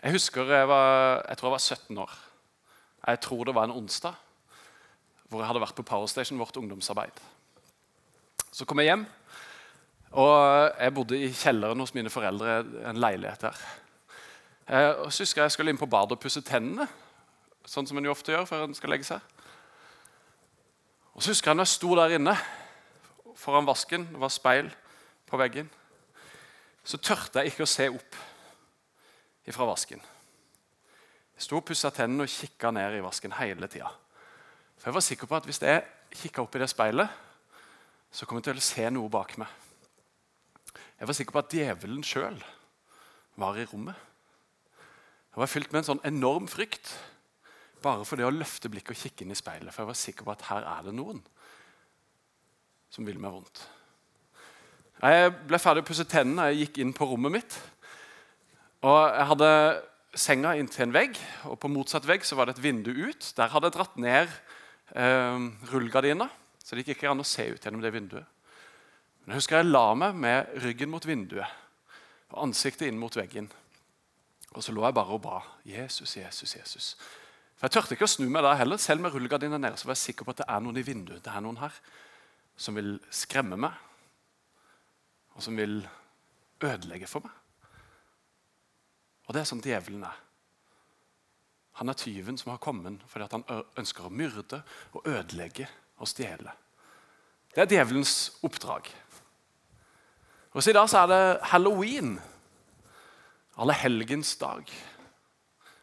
Jeg husker jeg, var, jeg tror jeg var 17 år. Jeg tror det var en onsdag hvor jeg hadde vært på Powerstation, vårt ungdomsarbeid. Så kom jeg hjem, og jeg bodde i kjelleren hos mine foreldre. en leilighet der. Eh, og så husker jeg jeg skulle inn på badet og pusse tennene, sånn som en jo ofte gjør før en skal legge seg. Og så husker jeg når jeg sto der inne foran vasken, det var speil på veggen, så tørte jeg ikke å se opp fra vasken. Jeg sto og pussa tennene og kikka ned i vasken hele tida. For jeg var sikker på at hvis jeg kikka opp i det speilet, så kom jeg til å se noe bak meg. Jeg var sikker på at djevelen sjøl var i rommet. Jeg var fylt med en sånn enorm frykt bare for det å løfte blikket og kikke inn i speilet. For jeg var sikker på at her er det noen som vil meg vondt. Jeg ble ferdig å pusse tennene jeg gikk inn på rommet mitt. Og Jeg hadde senga inntil en vegg, og på motsatt vegg så var det et vindu ut. Der hadde jeg dratt ned eh, rullegardina, så det gikk ikke an å se ut gjennom det vinduet. Men jeg husker jeg la meg med ryggen mot vinduet og ansiktet inn mot veggen. Og så lå jeg bare og ba. Jesus, Jesus, Jesus. For Jeg tørte ikke å snu meg da heller. Selv med rullegardina nede så var jeg sikker på at det er noen i vinduet. Det er noen her som vil skremme meg, og som vil ødelegge for meg. Og det er sånn djevelen er. Han er tyven som har kommet fordi han ønsker å myrde og ødelegge og stjele. Det er djevelens oppdrag. Og så I dag så er det halloween. Allehelgens dag.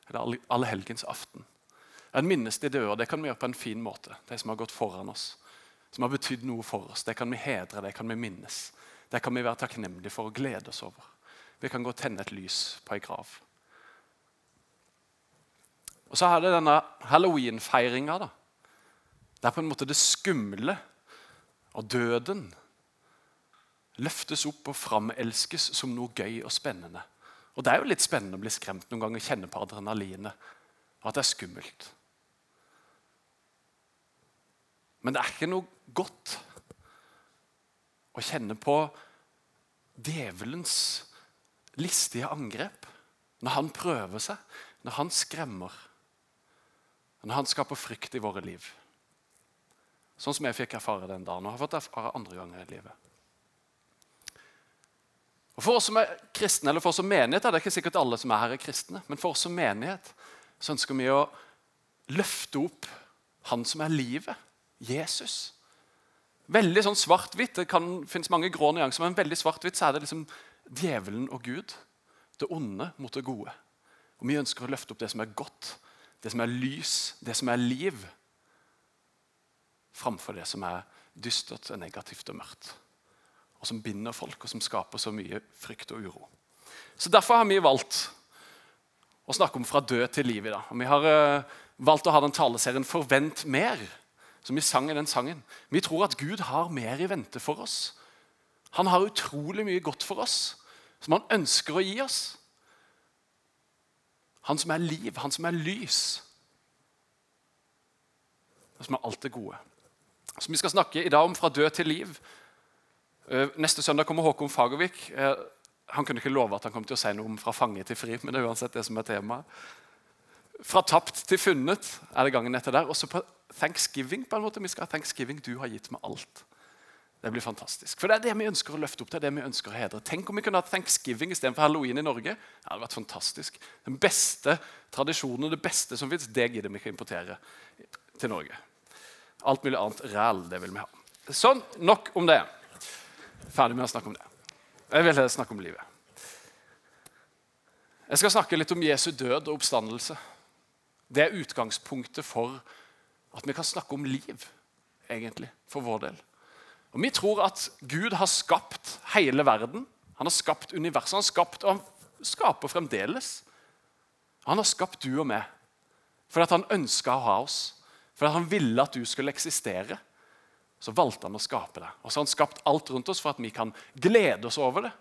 Eller allehelgens aften. En minnes de døde. Det kan vi gjøre på en fin måte. De som har gått foran oss. Som har betydd noe for oss. Det kan vi hedre, det kan vi minnes. Det kan vi være takknemlige for og glede oss over. Vi kan gå og tenne et lys på ei grav. Og så er det denne halloween-feiringa. Der på en måte det skumle og døden løftes opp og framelskes som noe gøy og spennende. Og Det er jo litt spennende å bli skremt noen ganger, kjenne på adrenalinet. Og at det er skummelt. Men det er ikke noe godt å kjenne på djevelens listige angrep når han prøver seg, når han skremmer, når han skaper frykt i våre liv. Sånn som jeg fikk erfare den dagen og har fått erfare andre ganger i livet. Og For oss som er kristne, eller for oss som menighet, det er ikke sikkert alle som er her er kristne, men for oss som menighet så ønsker vi å løfte opp Han som er livet, Jesus. Veldig sånn svart-hvitt. Det kan, finnes mange grå nyanser, men veldig svart-hvitt så er det liksom djevelen og Gud. Det onde mot det gode. Og Vi ønsker å løfte opp det som er godt, det som er lys, det som er liv, framfor det som er dystert, negativt og mørkt og som binder folk, og som skaper så mye frykt og uro. Så Derfor har vi valgt å snakke om fra død til liv i dag. Og vi har uh, valgt å ha den taleserien 'Forvent mer', som vi sang i den sangen. Vi tror at Gud har mer i vente for oss. Han har utrolig mye godt for oss, som han ønsker å gi oss. Han som er liv, han som er lys. Og som er alt det gode. Så Vi skal snakke i dag om fra død til liv. Eh, neste søndag kommer Håkon Fagervik. Eh, han kunne ikke love at han kom til å si noe om fra fange til fri. men det er uansett det som er temaet. Fra tapt til funnet er det gangen etter der. Også på thanksgiving. på en måte. Vi skal ha thanksgiving. Du har gitt meg alt. Det blir fantastisk. For Det er det vi ønsker å løfte opp det er det vi ønsker å hedre. Tenk om vi kunne ha thanksgiving istedenfor halloween i Norge. Det hadde vært fantastisk. Den beste tradisjonen, og det beste som fins, det gidder vi ikke importere til Norge. Alt mulig annet ræl, det vil vi ha. Sånn, nok om det. Ferdig med å snakke om det. Jeg vil snakke om livet. Jeg skal snakke litt om Jesu død og oppstandelse. Det er utgangspunktet for at vi kan snakke om liv, egentlig, for vår del. Og Vi tror at Gud har skapt hele verden. Han har skapt universet. Han har skapt, og han skaper fremdeles. Han har skapt du og meg fordi han ønska å ha oss. Fordi han ville at du skulle eksistere så valgte han å skape det. Og så har han skapt alt rundt oss for at vi kan glede oss over det.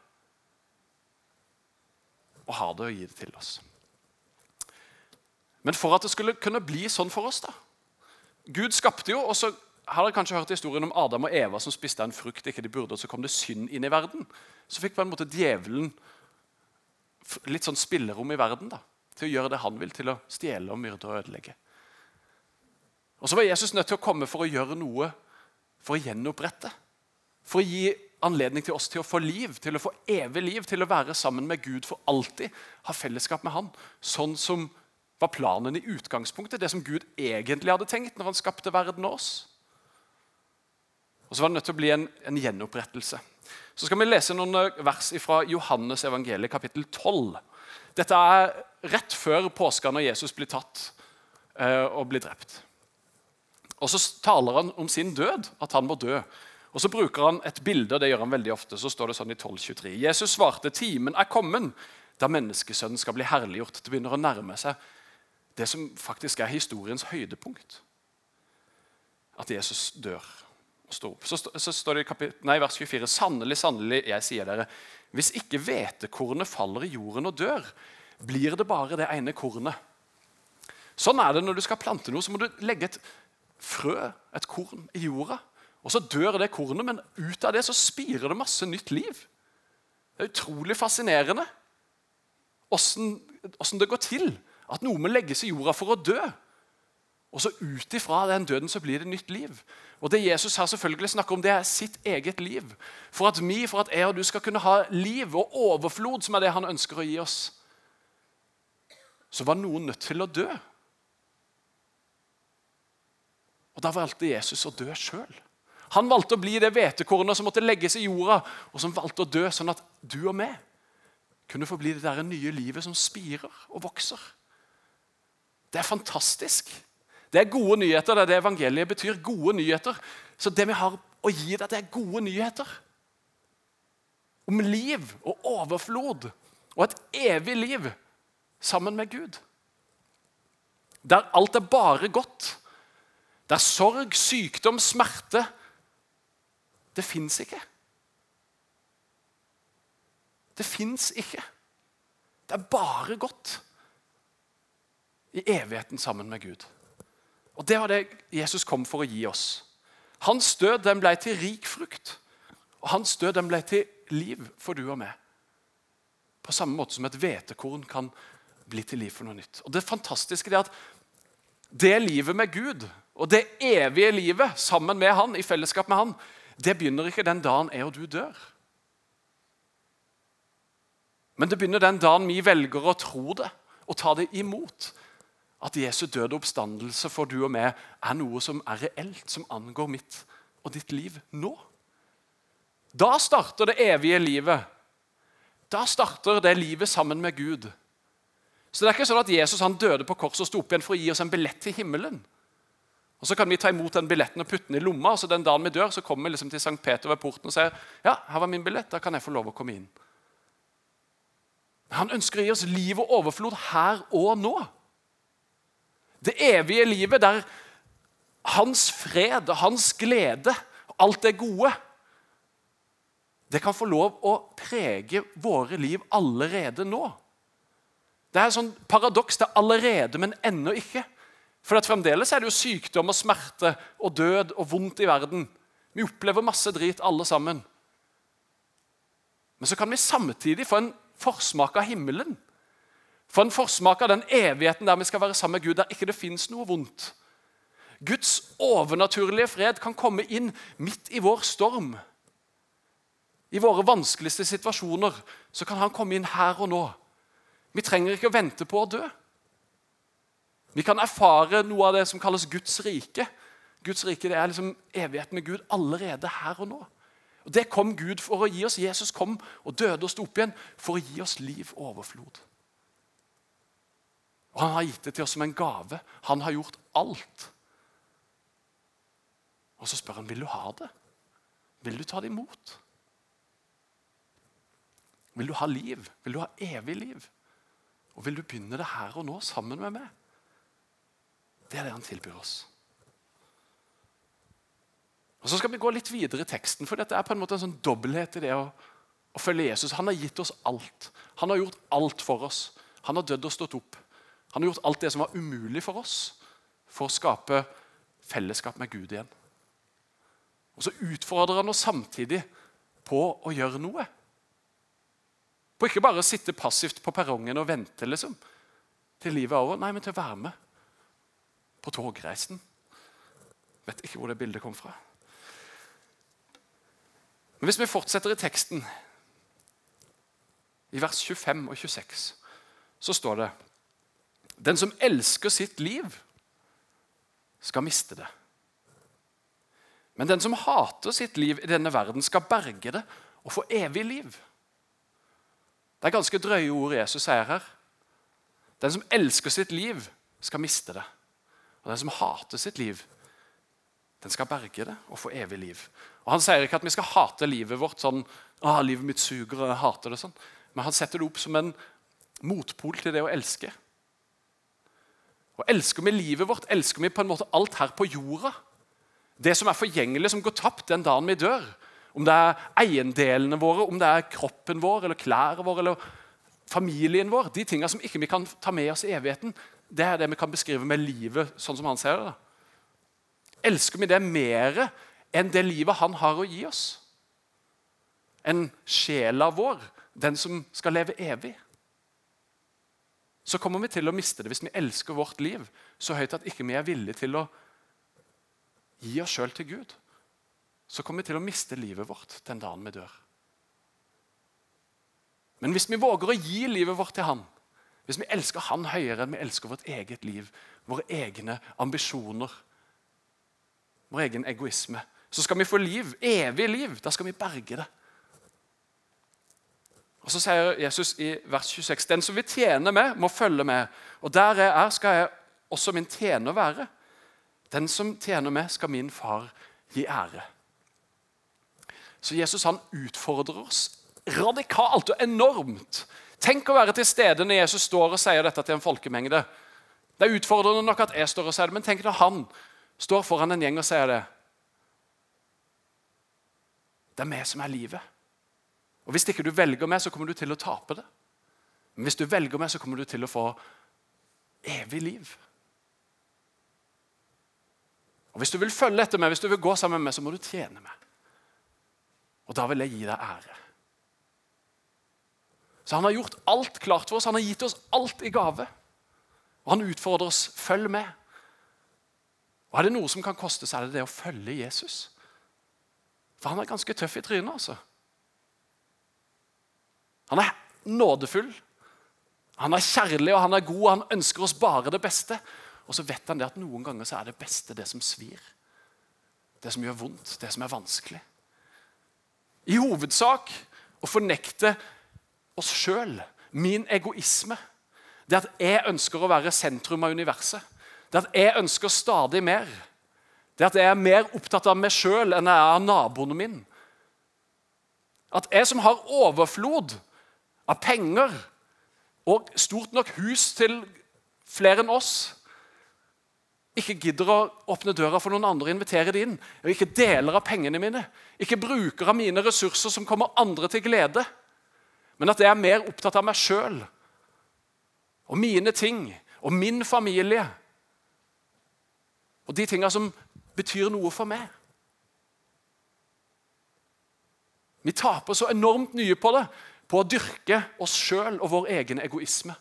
Og ha det og gi det til oss. Men for at det skulle kunne bli sånn for oss da. Gud skapte jo, og så har dere kanskje hørt historien om Adam og Eva som spiste en frukt ikke de burde, og så kom det synd inn i verden. Så fikk på en måte djevelen litt sånn spillerom i verden. da. til å gjøre det han vil, til å stjele og myrde og ødelegge. Og så var Jesus nødt til å komme for å gjøre noe for å gjenopprette. For å gi anledning til oss til å få liv, til å få evig liv, til å være sammen med Gud for alltid. Ha fellesskap med Han. Sånn som var planen i utgangspunktet. Det som Gud egentlig hadde tenkt når han skapte verden og oss. Og så var det nødt til å bli en, en gjenopprettelse. Så skal vi lese noen eh, vers fra Johannes evangeliet kapittel 12. Dette er rett før påska, når Jesus blir tatt eh, og blir drept. Og Så taler han om sin død, at han må dø. Og Så bruker han et bilde, og det gjør han veldig ofte. Så står det sånn i 1223. Jesus svarte, 'Timen er kommen, da menneskesønnen skal bli herliggjort.' Det begynner å nærme seg det som faktisk er historiens høydepunkt. At Jesus dør og står opp. Så, så står det i kapit nei, vers 24.: Sannelig, sannelig, jeg sier dere, hvis ikke hvetekornet faller i jorden og dør, blir det bare det ene kornet. Sånn er det når du skal plante noe. Så må du legge et frø, et korn, i jorda. Og Så dør det kornet, men ut av det så spirer det masse nytt liv. Det er utrolig fascinerende åssen det går til at noe må legges i jorda for å dø. Og så ut ifra den døden så blir det nytt liv. Og Det Jesus her selvfølgelig snakker om, det er sitt eget liv. For at vi, for at jeg og du skal kunne ha liv og overflod, som er det han ønsker å gi oss, så var noen nødt til å dø. Og Da valgte Jesus å dø sjøl. Han valgte å bli det hvetekornet som måtte legges i jorda, og som valgte å dø, sånn at du og meg kunne få bli det der nye livet som spirer og vokser. Det er fantastisk. Det er gode nyheter. Det er det evangeliet betyr. Gode nyheter. Så det vi har å gi deg, det er gode nyheter. Om liv og overflod og et evig liv sammen med Gud. Der alt er bare godt der sorg, sykdom, smerte Det fins ikke. Det fins ikke. Det er bare godt i evigheten sammen med Gud. Og Det var det Jesus kom for å gi oss. Hans død den ble til rik frukt. Og hans død den ble til liv for du og meg. På samme måte som et hvetekorn kan bli til liv for noe nytt. Og Det fantastiske er at det livet med Gud og det evige livet sammen med han, i fellesskap med han, det begynner ikke den dagen jeg og du dør. Men det begynner den dagen vi velger å tro det og ta det imot. At Jesu døde oppstandelse for du og meg er noe som er reelt, som angår mitt og ditt liv nå. Da starter det evige livet. Da starter det livet sammen med Gud. Så det er ikke sånn at Jesus han døde på korset og sto opp igjen for å gi oss en billett til himmelen. Og Så kan vi ta imot den billetten og putte den i lomma, og så den dagen vi dør, så kommer vi liksom til St. Peter ved porten og sier ja, her var min billett, da kan jeg få lov å komme inn. Han ønsker å gi oss liv og overflod her og nå. Det evige livet der hans fred og hans glede alt det gode det kan få lov å prege våre liv allerede nå. Det er et sånn paradoks. Det er allerede, men ennå ikke. For fremdeles er det jo sykdom og smerte og død og vondt i verden. Vi opplever masse drit, alle sammen. Men så kan vi samtidig få en forsmak av himmelen. Få en forsmak av den evigheten der vi skal være sammen med Gud, der ikke det fins noe vondt. Guds overnaturlige fred kan komme inn midt i vår storm. I våre vanskeligste situasjoner så kan han komme inn her og nå. Vi trenger ikke å vente på å dø. Vi kan erfare noe av det som kalles Guds rike. Guds rike det er liksom evigheten med Gud allerede her og nå. Og Det kom Gud for å gi oss. Jesus kom og døde og sto opp igjen for å gi oss liv og overflod. Og Han har gitt det til oss som en gave. Han har gjort alt. Og så spør han vil du ha det. Vil du ta det imot? Vil du ha liv? Vil du ha evig liv? Og vil du begynne det her og nå sammen med meg? Det er det han tilbyr oss. Og Så skal vi gå litt videre i teksten, for dette er på en måte en sånn dobbelthet i det å, å følge Jesus. Han har gitt oss alt. Han har gjort alt for oss. Han har dødd og stått opp. Han har gjort alt det som var umulig for oss, for å skape fellesskap med Gud igjen. Og Så utfordrer han oss samtidig på å gjøre noe. På ikke bare å sitte passivt på perrongen og vente, liksom. til livet er over? Nei, men til å være med på togreisen. Vet ikke hvor det bildet kom fra. Men Hvis vi fortsetter i teksten, i vers 25 og 26, så står det Den som elsker sitt liv, skal miste det. Men den som hater sitt liv i denne verden, skal berge det og få evig liv. Det er ganske drøye ord Jesus sier her. Den som elsker sitt liv, skal miste det. Og den som hater sitt liv, den skal berge det og få evig liv. Og Han sier ikke at vi skal hate livet vårt sånn ah, 'Livet mitt suger, og jeg hater det', sånn. men han setter det opp som en motpol til det å elske. Og Elsker vi livet vårt, elsker vi på en måte alt her på jorda. Det som er forgjengelig, som går tapt den dagen vi dør. Om det er eiendelene våre, om det er kroppen vår, eller klærne våre, eller familien vår. De tingene som ikke vi kan ta med oss i evigheten, det er det vi kan beskrive med livet sånn som han ser det. Elsker vi det mer enn det livet han har å gi oss? Enn sjela vår, den som skal leve evig? Så kommer vi til å miste det hvis vi elsker vårt liv så høyt at ikke vi er villige til å gi oss sjøl til Gud. Så kommer vi til å miste livet vårt den dagen vi dør. Men hvis vi våger å gi livet vårt til Han, hvis vi elsker Han høyere enn vi elsker vårt eget liv, våre egne ambisjoner, vår egen egoisme, så skal vi få liv, evig liv. Da skal vi berge det. Og Så sier Jesus i vers 26.: Den som vil tjene meg, må følge med. Og der jeg er, skal jeg også min tjener være. Den som tjener meg, skal min far gi ære. Så Jesus han utfordrer oss radikalt og enormt. Tenk å være til stede når Jesus står og sier dette til en folkemengde. Det er utfordrende nok at jeg står og sier det, men tenk når han står foran en gjeng og sier det. Det er meg som er livet. Og Hvis ikke du velger meg, så kommer du til å tape det. Men hvis du velger meg, så kommer du til å få evig liv. Og Hvis du vil følge etter meg, hvis du vil gå sammen med meg, så må du tjene meg. Og da vil jeg gi deg ære. Så han har gjort alt klart for oss. Han har gitt oss alt i gave. Og han utfordrer oss. Følg med. Og Er det noe som kan koste, så er det det å følge Jesus. For han er ganske tøff i trynet. altså. Han er nådefull, han er kjærlig og han er god. Han ønsker oss bare det beste. Og så vet han det at noen ganger så er det beste det som svir. Det som gjør vondt, det som er vanskelig. I hovedsak å fornekte oss sjøl, min egoisme. Det at jeg ønsker å være sentrum av universet. Det at jeg ønsker stadig mer. Det at jeg er mer opptatt av meg sjøl enn jeg er av naboene min. At jeg som har overflod av penger og stort nok hus til flere enn oss, ikke gidder å åpne døra for noen andre og invitere dem inn. og Ikke deler av pengene mine, ikke bruker av mine ressurser som kommer andre til glede. Men at jeg er mer opptatt av meg sjøl og mine ting og min familie. Og de tinga som betyr noe for meg. Vi taper så enormt mye på det, på å dyrke oss sjøl og vår egen egoisme.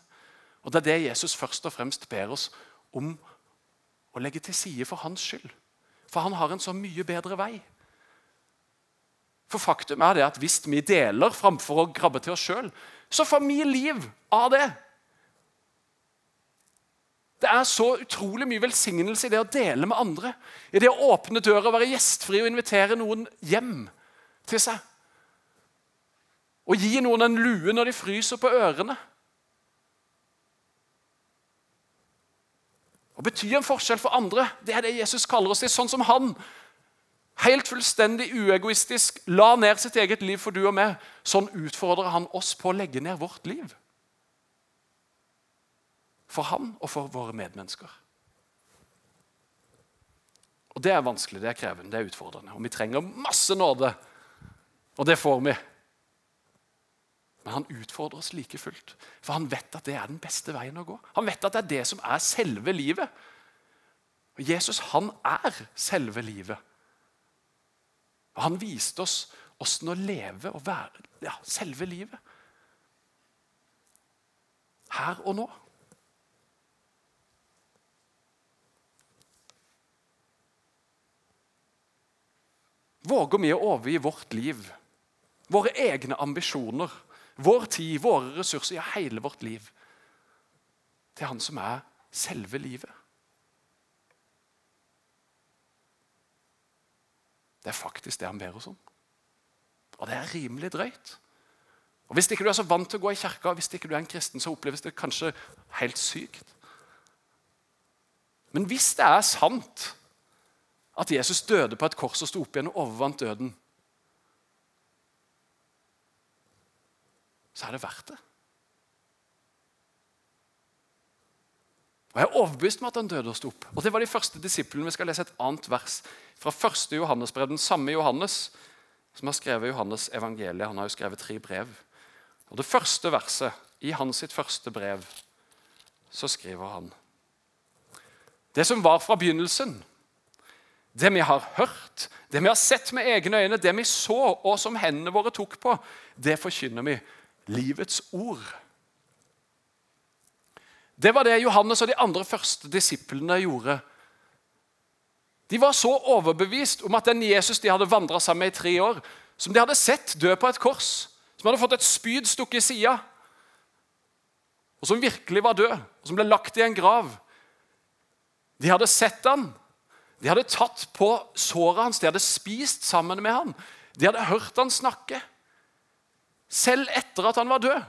Og Det er det Jesus først og fremst ber oss om å legge til side for hans skyld. For han har en så mye bedre vei. For faktum er det at hvis vi deler framfor å grabbe til oss sjøl, så får vi liv av det. Det er så utrolig mye velsignelse i det å dele med andre. I det å åpne døra, være gjestfri og invitere noen hjem til seg. Og gi noen en lue når de fryser på ørene. Å bety en forskjell for andre, det er det Jesus kaller oss til. Sånn som han, helt fullstendig uegoistisk, la ned sitt eget liv for du og meg. Sånn utfordrer han oss på å legge ned vårt liv. For han og for våre medmennesker. Og Det er vanskelig, det er krevende, det er utfordrende. Og vi trenger masse nåde. Og det får vi. Men han utfordrer oss like fullt, for han vet at det er den beste veien å gå. Han vet at det er det som er selve livet. Og Jesus han er selve livet. Og han viste oss åssen å leve og være ja, selve livet. Her og nå. Våger vi å overgi vårt liv, våre egne ambisjoner, vår tid, våre ressurser, ja, hele vårt liv, til Han som er selve livet? Det er faktisk det han ber oss om. Og det er rimelig drøyt. Og Hvis ikke du er så vant til å gå i kirka, hvis ikke du er en kristen, så oppleves det kanskje helt sykt. Men hvis det er sant at Jesus døde på et kors og sto opp igjen og overvant døden, så er det verdt det. Og Jeg er overbevist om at han døde og sto opp. Og Det var de første disiplene. Vi skal lese et annet vers fra første Johannesbrev. Den samme Johannes som har skrevet Johannes evangeliet. Han har jo skrevet tre brev. Og Det første verset i hans sitt første brev, så skriver han Det som var fra begynnelsen, det vi har hørt, det vi har sett med egne øyne, det vi så, og som hendene våre tok på, det forkynner vi. Livets ord. Det var det Johannes og de andre første disiplene gjorde. De var så overbevist om at den Jesus de hadde vandra sammen med i tre år, som de hadde sett dø på et kors, som hadde fått et spyd stukket i sida, og som virkelig var død, og som ble lagt i en grav. De hadde sett han, de hadde tatt på såret hans, de hadde spist sammen med han, de hadde hørt han snakke, selv etter at han var død.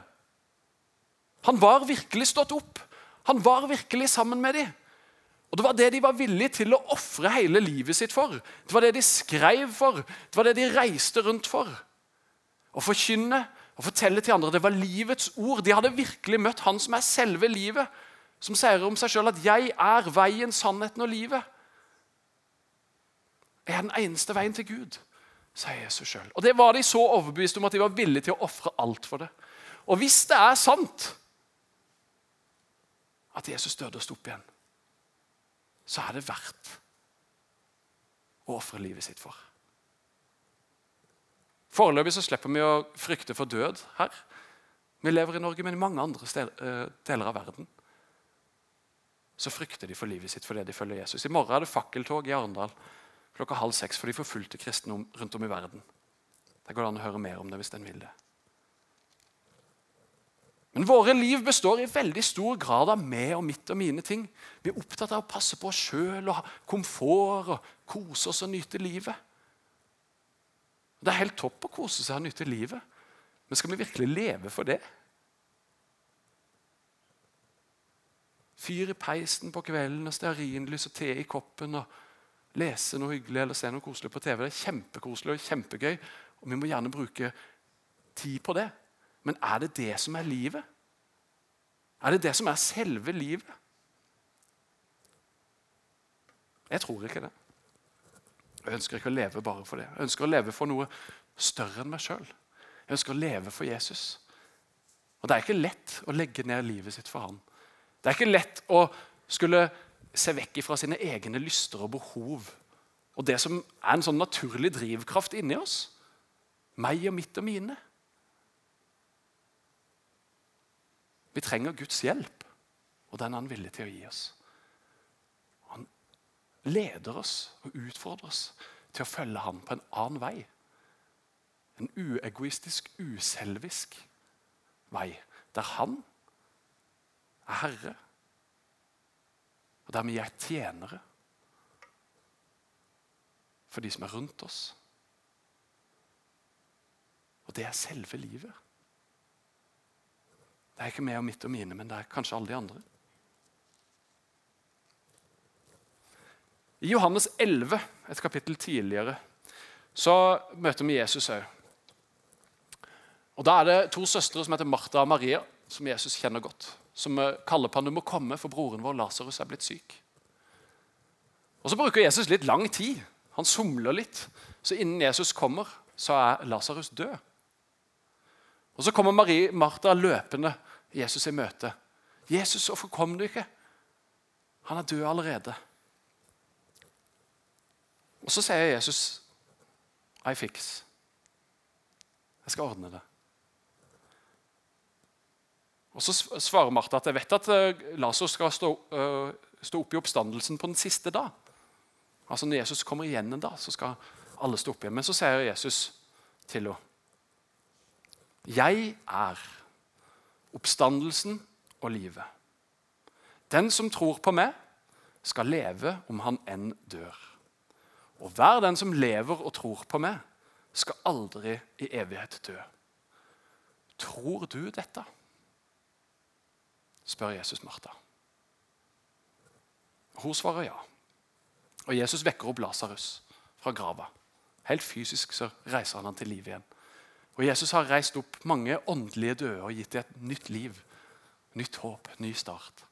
Han var virkelig stått opp. Han var virkelig sammen med dem. Og Det var det de var villige til å ofre hele livet sitt for. Det var det de skrev for. Det var det de reiste rundt for. Å forkynne og fortelle til andre. Det var livets ord. De hadde virkelig møtt han som er selve livet. Som sier om seg sjøl at 'jeg er veien, sannheten og livet'. Jeg er den eneste veien til Gud, sier Jesus sjøl. Og det var de så overbevist om at de var villige til å ofre alt for det. Og hvis det er sant at Jesus døde og sto opp igjen, så er det verdt å ofre livet sitt for. Foreløpig så slipper vi å frykte for død her. Vi lever i Norge, men i mange andre eh, deler av verden så frykter de for livet sitt fordi de følger Jesus. I morgen er det fakkeltog i Arendal klokka halv seks for de forfulgte kristne rundt om i verden. Det går an å høre mer om det hvis en vil det. Men våre liv består i veldig stor grad av meg og mitt og mine ting. Vi er opptatt av å passe på oss sjøl og ha komfort og kose oss og nyte livet. Det er helt topp å kose seg og nyte livet, men skal vi virkelig leve for det? Fyr i peisen på kvelden og stearinlys og te i koppen og lese noe hyggelig eller se noe koselig på TV. Det er kjempekoselig og kjempegøy, og vi må gjerne bruke tid på det. Men er det det som er livet? Er det det som er selve livet? Jeg tror ikke det. Jeg ønsker ikke å leve bare for det. Jeg ønsker å leve for noe større enn meg sjøl. Jeg ønsker å leve for Jesus. Og Det er ikke lett å legge ned livet sitt for han. Det er ikke lett å skulle se vekk fra sine egne lyster og behov og det som er en sånn naturlig drivkraft inni oss. Meg og mitt og mine. Vi trenger Guds hjelp, og den er han villig til å gi oss. Han leder oss og utfordrer oss til å følge ham på en annen vei. En uegoistisk, uselvisk vei, der han er herre, og der vi er tjenere for de som er rundt oss. Og det er selve livet. Det er ikke meg og mitt og mine, men det er kanskje alle de andre. I Johannes 11, et kapittel tidligere, så møter vi Jesus òg. Og Da er det to søstre som heter Martha og Maria, som Jesus kjenner godt. Som kaller på han, du må komme, for broren vår Lasarus er blitt syk. Og Så bruker Jesus litt lang tid. Han somler litt. Så innen Jesus kommer, så er Lasarus død. Og Så kommer Marie, Martha løpende Jesus i møte. 'Jesus, hvorfor kom du ikke?' Han er død allerede. Og Så sier Jesus, 'I fix'. Jeg skal ordne det. Og Så svarer Martha at jeg vet at Lasos skal stå, uh, stå opp i oppstandelsen på den siste dag. Altså Når Jesus kommer igjen en dag, så skal Alle stå opp igjen. Men så sier Jesus til henne Jeg er oppstandelsen og livet. Den som tror på meg, skal leve om han enn dør. Og hver den som lever og tror på meg, skal aldri i evighet dø. Tror du dette? Spør Jesus Martha. Hun svarer ja. Og Jesus vekker opp Lasarus fra grava. Helt fysisk så reiser han han til liv igjen. Og Jesus har reist opp mange åndelige døde og gitt dem et nytt liv. Nytt håp, ny start.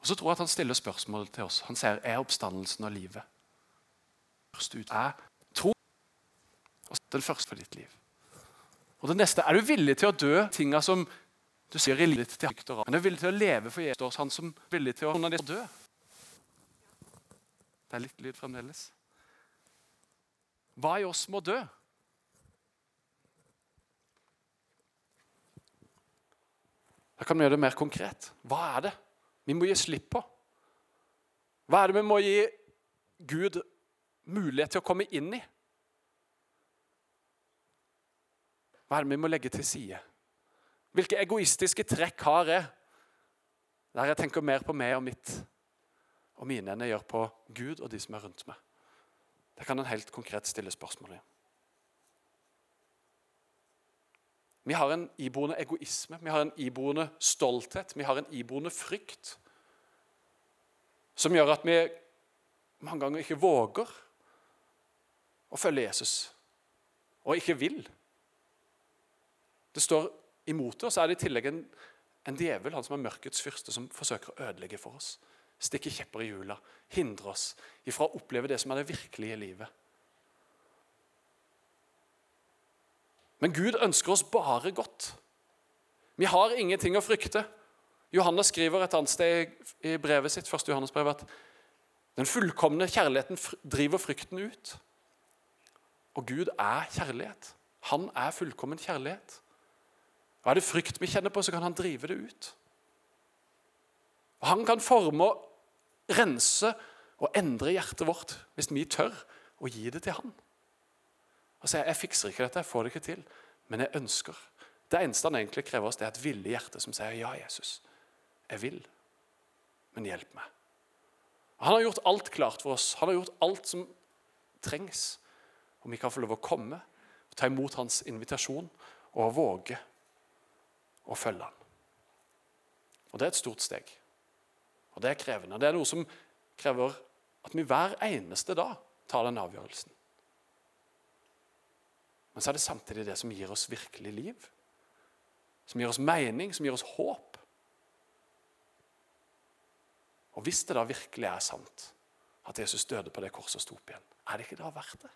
Og Så tror jeg at han stiller spørsmål til oss. Han sier er oppstandelsen og livet. Først ut er tro. Den første for ditt liv. Og det neste, Er du villig til å dø tinga som du sier i livet til hekter, men er du villig til å leve for Jesus, han som er villig til å dø? Det er litt lyd fremdeles. Hva i oss må dø? Da kan vi gjøre det mer konkret. Hva er det vi må gi slipp på? Hva er det vi må gi Gud mulighet til å komme inn i? Hva er det vi må legge til side? Hvilke egoistiske trekk har jeg der jeg tenker mer på meg og mitt og mine enn jeg gjør på Gud og de som er rundt meg? Det kan en helt konkret stille spørsmål i. Vi har en iboende egoisme, vi har en iboende stolthet, vi har en iboende frykt. Som gjør at vi mange ganger ikke våger å følge Jesus. Og ikke vil. Det står imot det, og så er det i tillegg en, en djevel, han som er mørkets fyrste, som forsøker å ødelegge for oss. Stikke kjepper i hjula, hindre oss ifra å oppleve det som er det virkelige livet. Men Gud ønsker oss bare godt. Vi har ingenting å frykte. Johannes skriver et annet sted i brevet sitt, første Johannes brev, at den fullkomne kjærligheten driver frykten ut. Og Gud er kjærlighet. Han er fullkommen kjærlighet. Og Er det frykt vi kjenner på, så kan han drive det ut. Og Han kan forme og rense og endre hjertet vårt hvis vi tør å gi det til han. Og sier jeg fikser ikke dette, jeg får det ikke til, men jeg ønsker. Det eneste han egentlig krever oss, det er et villig hjerte som sier ja, Jesus, jeg vil, men hjelp meg. Han har gjort alt klart for oss. Han har gjort alt som trengs. Om vi kan få lov å komme og ta imot hans invitasjon og våge å følge han. Og Det er et stort steg. Og Det er krevende. Det er noe som krever at vi hver eneste dag tar den avgjørelsen. Men så er det samtidig det som gir oss virkelig liv. Som gir oss mening, som gir oss håp. Og hvis det da virkelig er sant at Jesus døde på det korset og sto opp igjen, er det ikke da verdt det?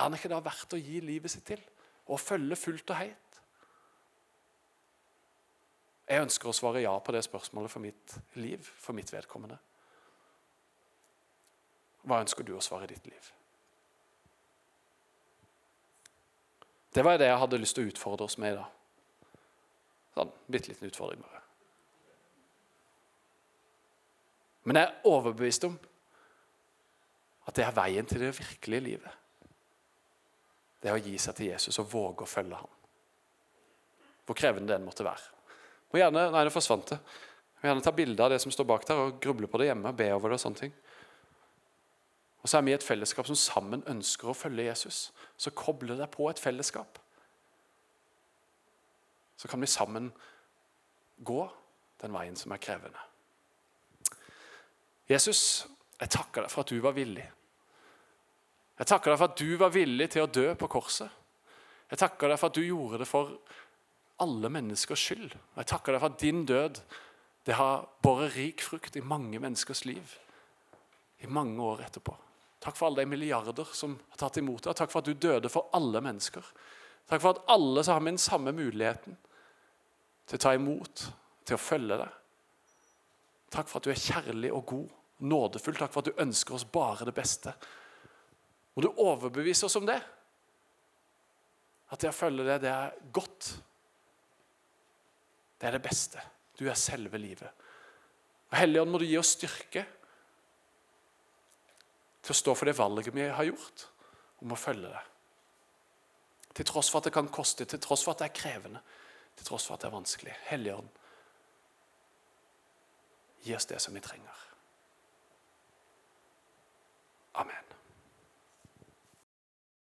Er det ikke da verdt å gi livet sitt til og følge fullt og helt? Jeg ønsker å svare ja på det spørsmålet for mitt liv, for mitt vedkommende. Hva ønsker du å svare i ditt liv? Det var det jeg hadde lyst til å utfordre oss med i dag. Sånn, Bitte liten utfordring, bare. Men jeg er overbevist om at det er veien til det virkelige livet. Det er å gi seg til Jesus og våge å følge ham. Hvor krevende den måtte være. Og gjerne, Nei, det forsvant det. Må gjerne ta bilde av det som står bak der, og gruble på det hjemme. be over det og sånne ting. Og så er vi i et fellesskap som sammen ønsker å følge Jesus. Så koble deg på et fellesskap. Så kan vi sammen gå den veien som er krevende. Jesus, jeg takker deg for at du var villig. Jeg takker deg for at du var villig til å dø på korset. Jeg takker deg for at du gjorde det for alle menneskers skyld. Og jeg takker deg for at din død det har båret rik frukt i mange menneskers liv i mange år etterpå. Takk for alle de milliarder som har tatt imot deg. Takk for at du døde for alle mennesker. Takk for at alle så har vi den samme muligheten til å ta imot, til å følge deg. Takk for at du er kjærlig og god, nådefull. Takk for at du ønsker oss bare det beste. Må du overbevise oss om det? At det å følge deg, det er godt. Det er det beste. Du er selve livet. Og Helligånd, må du gi oss styrke til å stå for det valget vi har gjort om å følge det. Til tross for at det kan koste, til tross for at det er krevende, til tross for at det er vanskelig. Helligånd, gi oss det som vi trenger. Amen.